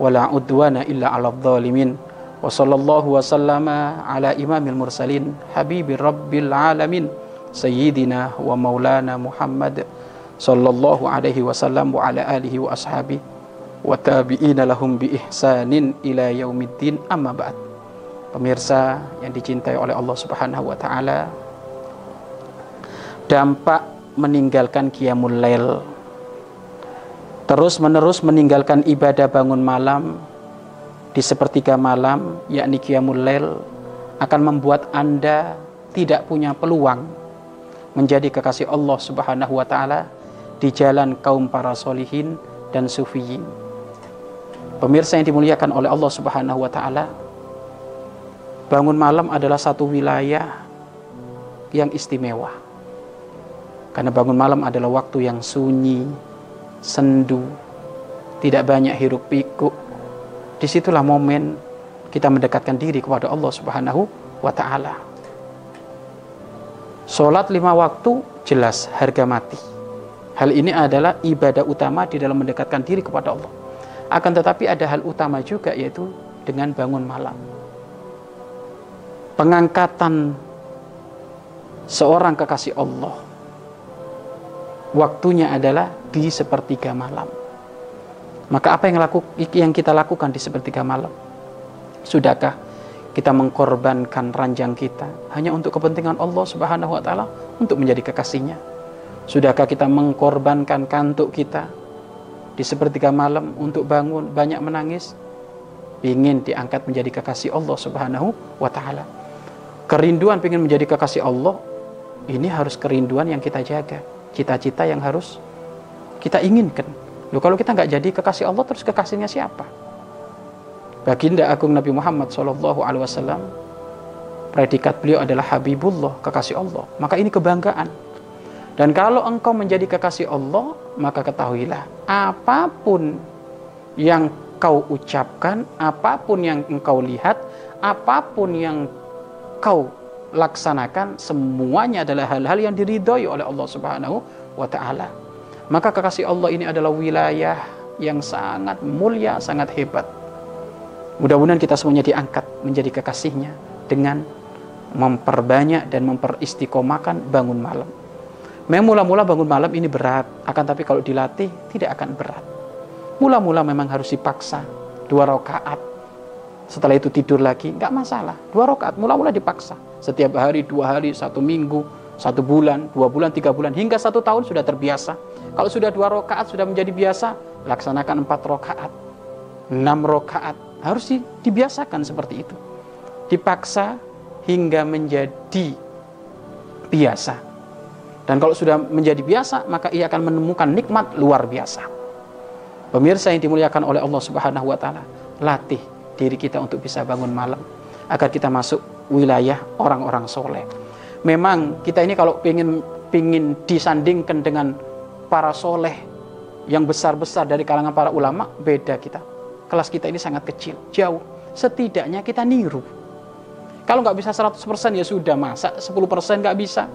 Wala udwana illa ala dhalimin. Wa sallallahu wa sallama ala imamil mursalin. Habibi rabbil alamin. Sayyidina wa maulana Muhammad. Sallallahu alaihi wasallam wa ala alihi wa ashabihi wa tabi'ina lahum bi ihsanin. Pemirsa yang dicintai oleh Allah Subhanahu wa taala, dampak meninggalkan qiyamul lail terus-menerus meninggalkan ibadah bangun malam di sepertiga malam yakni qiyamul lail akan membuat Anda tidak punya peluang menjadi kekasih Allah Subhanahu wa taala di jalan kaum para solihin dan sufiyin. Pemirsa yang dimuliakan oleh Allah Subhanahu wa taala, bangun malam adalah satu wilayah yang istimewa. Karena bangun malam adalah waktu yang sunyi, sendu, tidak banyak hiruk pikuk. Di situlah momen kita mendekatkan diri kepada Allah Subhanahu wa taala. Sholat lima waktu jelas harga mati. Hal ini adalah ibadah utama di dalam mendekatkan diri kepada Allah. Akan tetapi ada hal utama juga yaitu dengan bangun malam. Pengangkatan seorang kekasih Allah waktunya adalah di sepertiga malam. Maka apa yang laku, yang kita lakukan di sepertiga malam? Sudahkah kita mengkorbankan ranjang kita hanya untuk kepentingan Allah Subhanahu wa taala untuk menjadi kekasihnya? Sudahkah kita mengkorbankan kantuk kita di sepertiga malam untuk bangun banyak menangis ingin diangkat menjadi kekasih Allah Subhanahu wa taala. Kerinduan ingin menjadi kekasih Allah ini harus kerinduan yang kita jaga, cita-cita yang harus kita inginkan. Loh kalau kita nggak jadi kekasih Allah terus kekasihnya siapa? Baginda Agung Nabi Muhammad Shallallahu Alaihi Wasallam predikat beliau adalah Habibullah kekasih Allah. Maka ini kebanggaan dan kalau engkau menjadi kekasih Allah, maka ketahuilah apa pun yang kau ucapkan, apa pun yang engkau lihat, apa pun yang kau laksanakan, semuanya adalah hal-hal yang diridhoi oleh Allah Subhanahu wa taala. Maka kekasih Allah ini adalah wilayah yang sangat mulia, sangat hebat. Mudah-mudahan kita semuanya diangkat menjadi kekasihnya dengan memperbanyak dan memperistiqomahkan bangun malam. Memang mula-mula bangun malam ini berat, akan tapi kalau dilatih tidak akan berat. Mula-mula memang harus dipaksa, dua rakaat. Setelah itu tidur lagi, nggak masalah. Dua rakaat, mula-mula dipaksa. Setiap hari, dua hari, satu minggu, satu bulan, dua bulan, tiga bulan, hingga satu tahun sudah terbiasa. Kalau sudah dua rakaat sudah menjadi biasa, laksanakan empat rakaat, enam rakaat. Harus dibiasakan seperti itu. Dipaksa hingga menjadi biasa dan kalau sudah menjadi biasa, maka ia akan menemukan nikmat luar biasa. Pemirsa yang dimuliakan oleh Allah Subhanahu wa taala, latih diri kita untuk bisa bangun malam agar kita masuk wilayah orang-orang soleh. Memang kita ini kalau ingin ingin disandingkan dengan para soleh yang besar-besar dari kalangan para ulama, beda kita. Kelas kita ini sangat kecil, jauh. Setidaknya kita niru. Kalau nggak bisa 100% ya sudah, masa 10% nggak bisa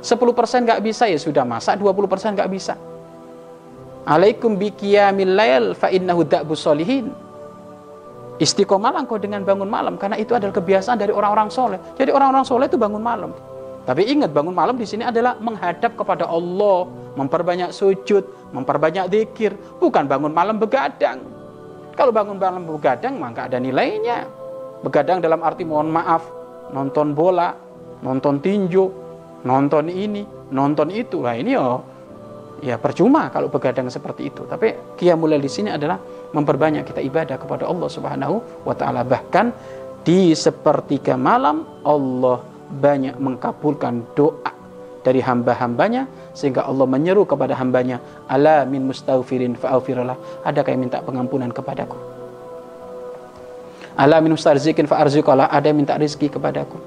10% nggak bisa ya sudah masak 20% nggak bisa alaikum biqiyamil lail fa innahu da'bus solihin istiqomahlah engkau dengan bangun malam karena itu adalah kebiasaan dari orang-orang soleh. Jadi orang-orang soleh itu bangun malam. Tapi ingat bangun malam di sini adalah menghadap kepada Allah memperbanyak sujud memperbanyak zikir. Bukan bangun malam begadang. Kalau bangun malam begadang maka ada nilainya. Begadang dalam arti mohon maaf nonton bola nonton tinju nonton ini, nonton itu. Lah ini oh ya percuma kalau begadang seperti itu. Tapi qiyamul di sini adalah memperbanyak kita ibadah kepada Allah Subhanahu wa taala. Bahkan di sepertiga malam Allah banyak mengkabulkan doa dari hamba-hambanya sehingga Allah menyeru kepada hambanya ala min mustaghfirin fa'aghfirullah adakah yang minta pengampunan kepadaku Ala min mustarzikin fa arzuqalah. Ada yang minta rezeki kepadaku.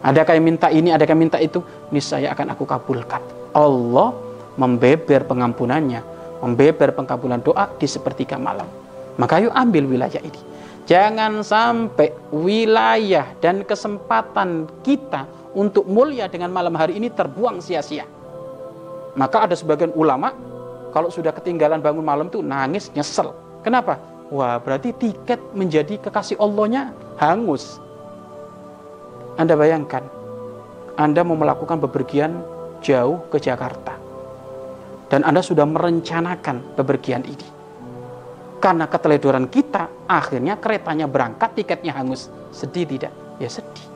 Adakah yang minta ini, adakah yang minta itu? Niscaya akan aku kabulkan. Allah membeber pengampunannya, membeber pengkabulan doa di sepertiga malam. Maka yuk ambil wilayah ini. Jangan sampai wilayah dan kesempatan kita untuk mulia dengan malam hari ini terbuang sia-sia. Maka ada sebagian ulama kalau sudah ketinggalan bangun malam itu nangis nyesel. Kenapa? Wah berarti tiket menjadi kekasih Allahnya hangus. Anda bayangkan, Anda mau melakukan bepergian jauh ke Jakarta. Dan Anda sudah merencanakan bepergian ini karena keteledoran kita, akhirnya keretanya berangkat, tiketnya hangus. Sedih tidak? Ya sedih.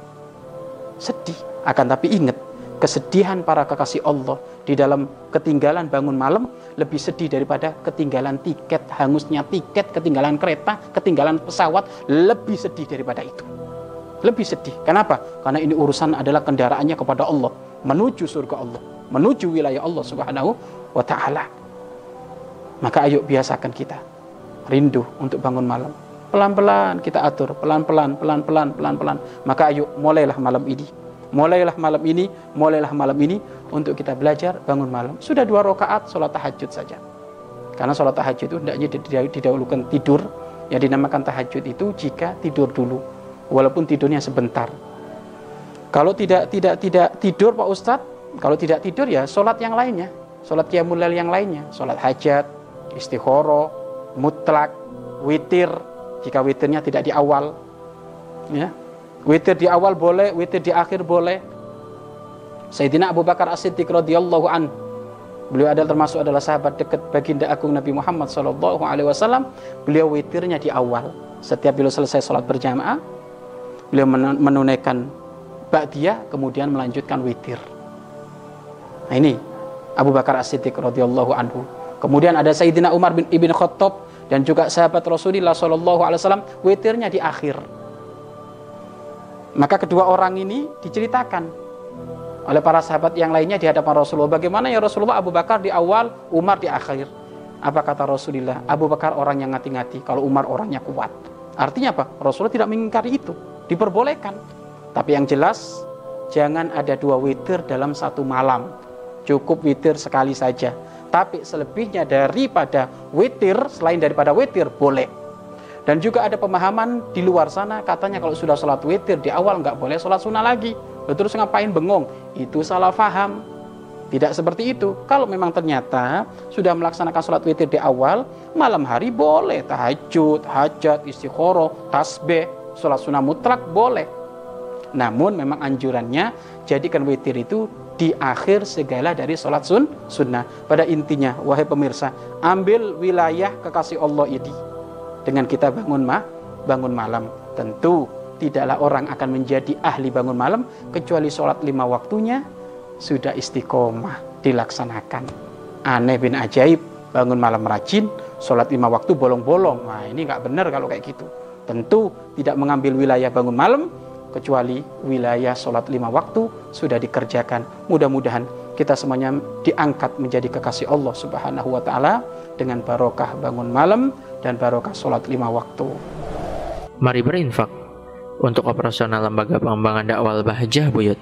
Sedih. Akan tapi ingat, kesedihan para kekasih Allah di dalam ketinggalan bangun malam lebih sedih daripada ketinggalan tiket, hangusnya tiket, ketinggalan kereta, ketinggalan pesawat, lebih sedih daripada itu. Lebih sedih. Kenapa? Karena ini urusan adalah kendaraannya kepada Allah, menuju surga Allah, menuju wilayah Allah Subhanahu wa taala. Maka ayo biasakan kita rindu untuk bangun malam. Pelan-pelan kita atur, pelan-pelan, pelan-pelan, pelan-pelan. Maka ayo mulailah malam ini. Mulailah malam ini, mulailah malam ini untuk kita belajar bangun malam. Sudah dua rakaat sholat tahajud saja. Karena sholat tahajud itu tidaknya didahulukan tidur. Yang dinamakan tahajud itu jika tidur dulu. Walaupun tidurnya sebentar. Kalau tidak tidak tidak tidur Pak Ustadz, kalau tidak tidur ya sholat yang lainnya. Sholat qiyamul yang lainnya. Sholat hajat, istighoroh, mutlak, witir jika witirnya tidak di awal. Ya. Witir di awal boleh, witir di akhir boleh. Sayyidina Abu Bakar As-Siddiq radhiyallahu an. Beliau adalah termasuk adalah sahabat dekat baginda agung Nabi Muhammad sallallahu alaihi wasallam. Beliau witirnya di awal. Setiap beliau selesai sholat berjamaah, beliau menunaikan ba'diyah kemudian melanjutkan witir. Nah ini Abu Bakar As-Siddiq radhiyallahu anhu. Kemudian ada Sayyidina Umar bin Ibn Khattab dan juga sahabat Rasulullah Shallallahu Alaihi Wasallam witirnya di akhir. Maka kedua orang ini diceritakan oleh para sahabat yang lainnya di hadapan Rasulullah. Bagaimana ya Rasulullah Abu Bakar di awal, Umar di akhir. Apa kata Rasulullah? Abu Bakar orang yang ngati-ngati, kalau Umar orangnya kuat. Artinya apa? Rasulullah tidak mengingkari itu, diperbolehkan. Tapi yang jelas, jangan ada dua witir dalam satu malam. Cukup witir sekali saja tapi selebihnya daripada witir, selain daripada witir, boleh. Dan juga ada pemahaman di luar sana, katanya kalau sudah sholat witir di awal nggak boleh sholat sunnah lagi. Terus ngapain bengong? Itu salah faham. Tidak seperti itu. Kalau memang ternyata sudah melaksanakan sholat witir di awal, malam hari boleh. Tahajud, hajat, istiqoroh, tasbih, sholat sunnah mutlak boleh. Namun memang anjurannya jadikan witir itu di akhir segala dari sholat sun sunnah. Pada intinya, wahai pemirsa, ambil wilayah kekasih Allah ini dengan kita bangun ma, bangun malam. Tentu tidaklah orang akan menjadi ahli bangun malam kecuali sholat lima waktunya sudah istiqomah dilaksanakan. Aneh bin ajaib, bangun malam rajin, sholat lima waktu bolong-bolong. Nah ini nggak benar kalau kayak gitu. Tentu tidak mengambil wilayah bangun malam, kecuali wilayah sholat lima waktu sudah dikerjakan. Mudah-mudahan kita semuanya diangkat menjadi kekasih Allah Subhanahu wa taala dengan barokah bangun malam dan barokah sholat lima waktu. Mari berinfak untuk operasional lembaga pengembangan dakwah Bahjah Buyut.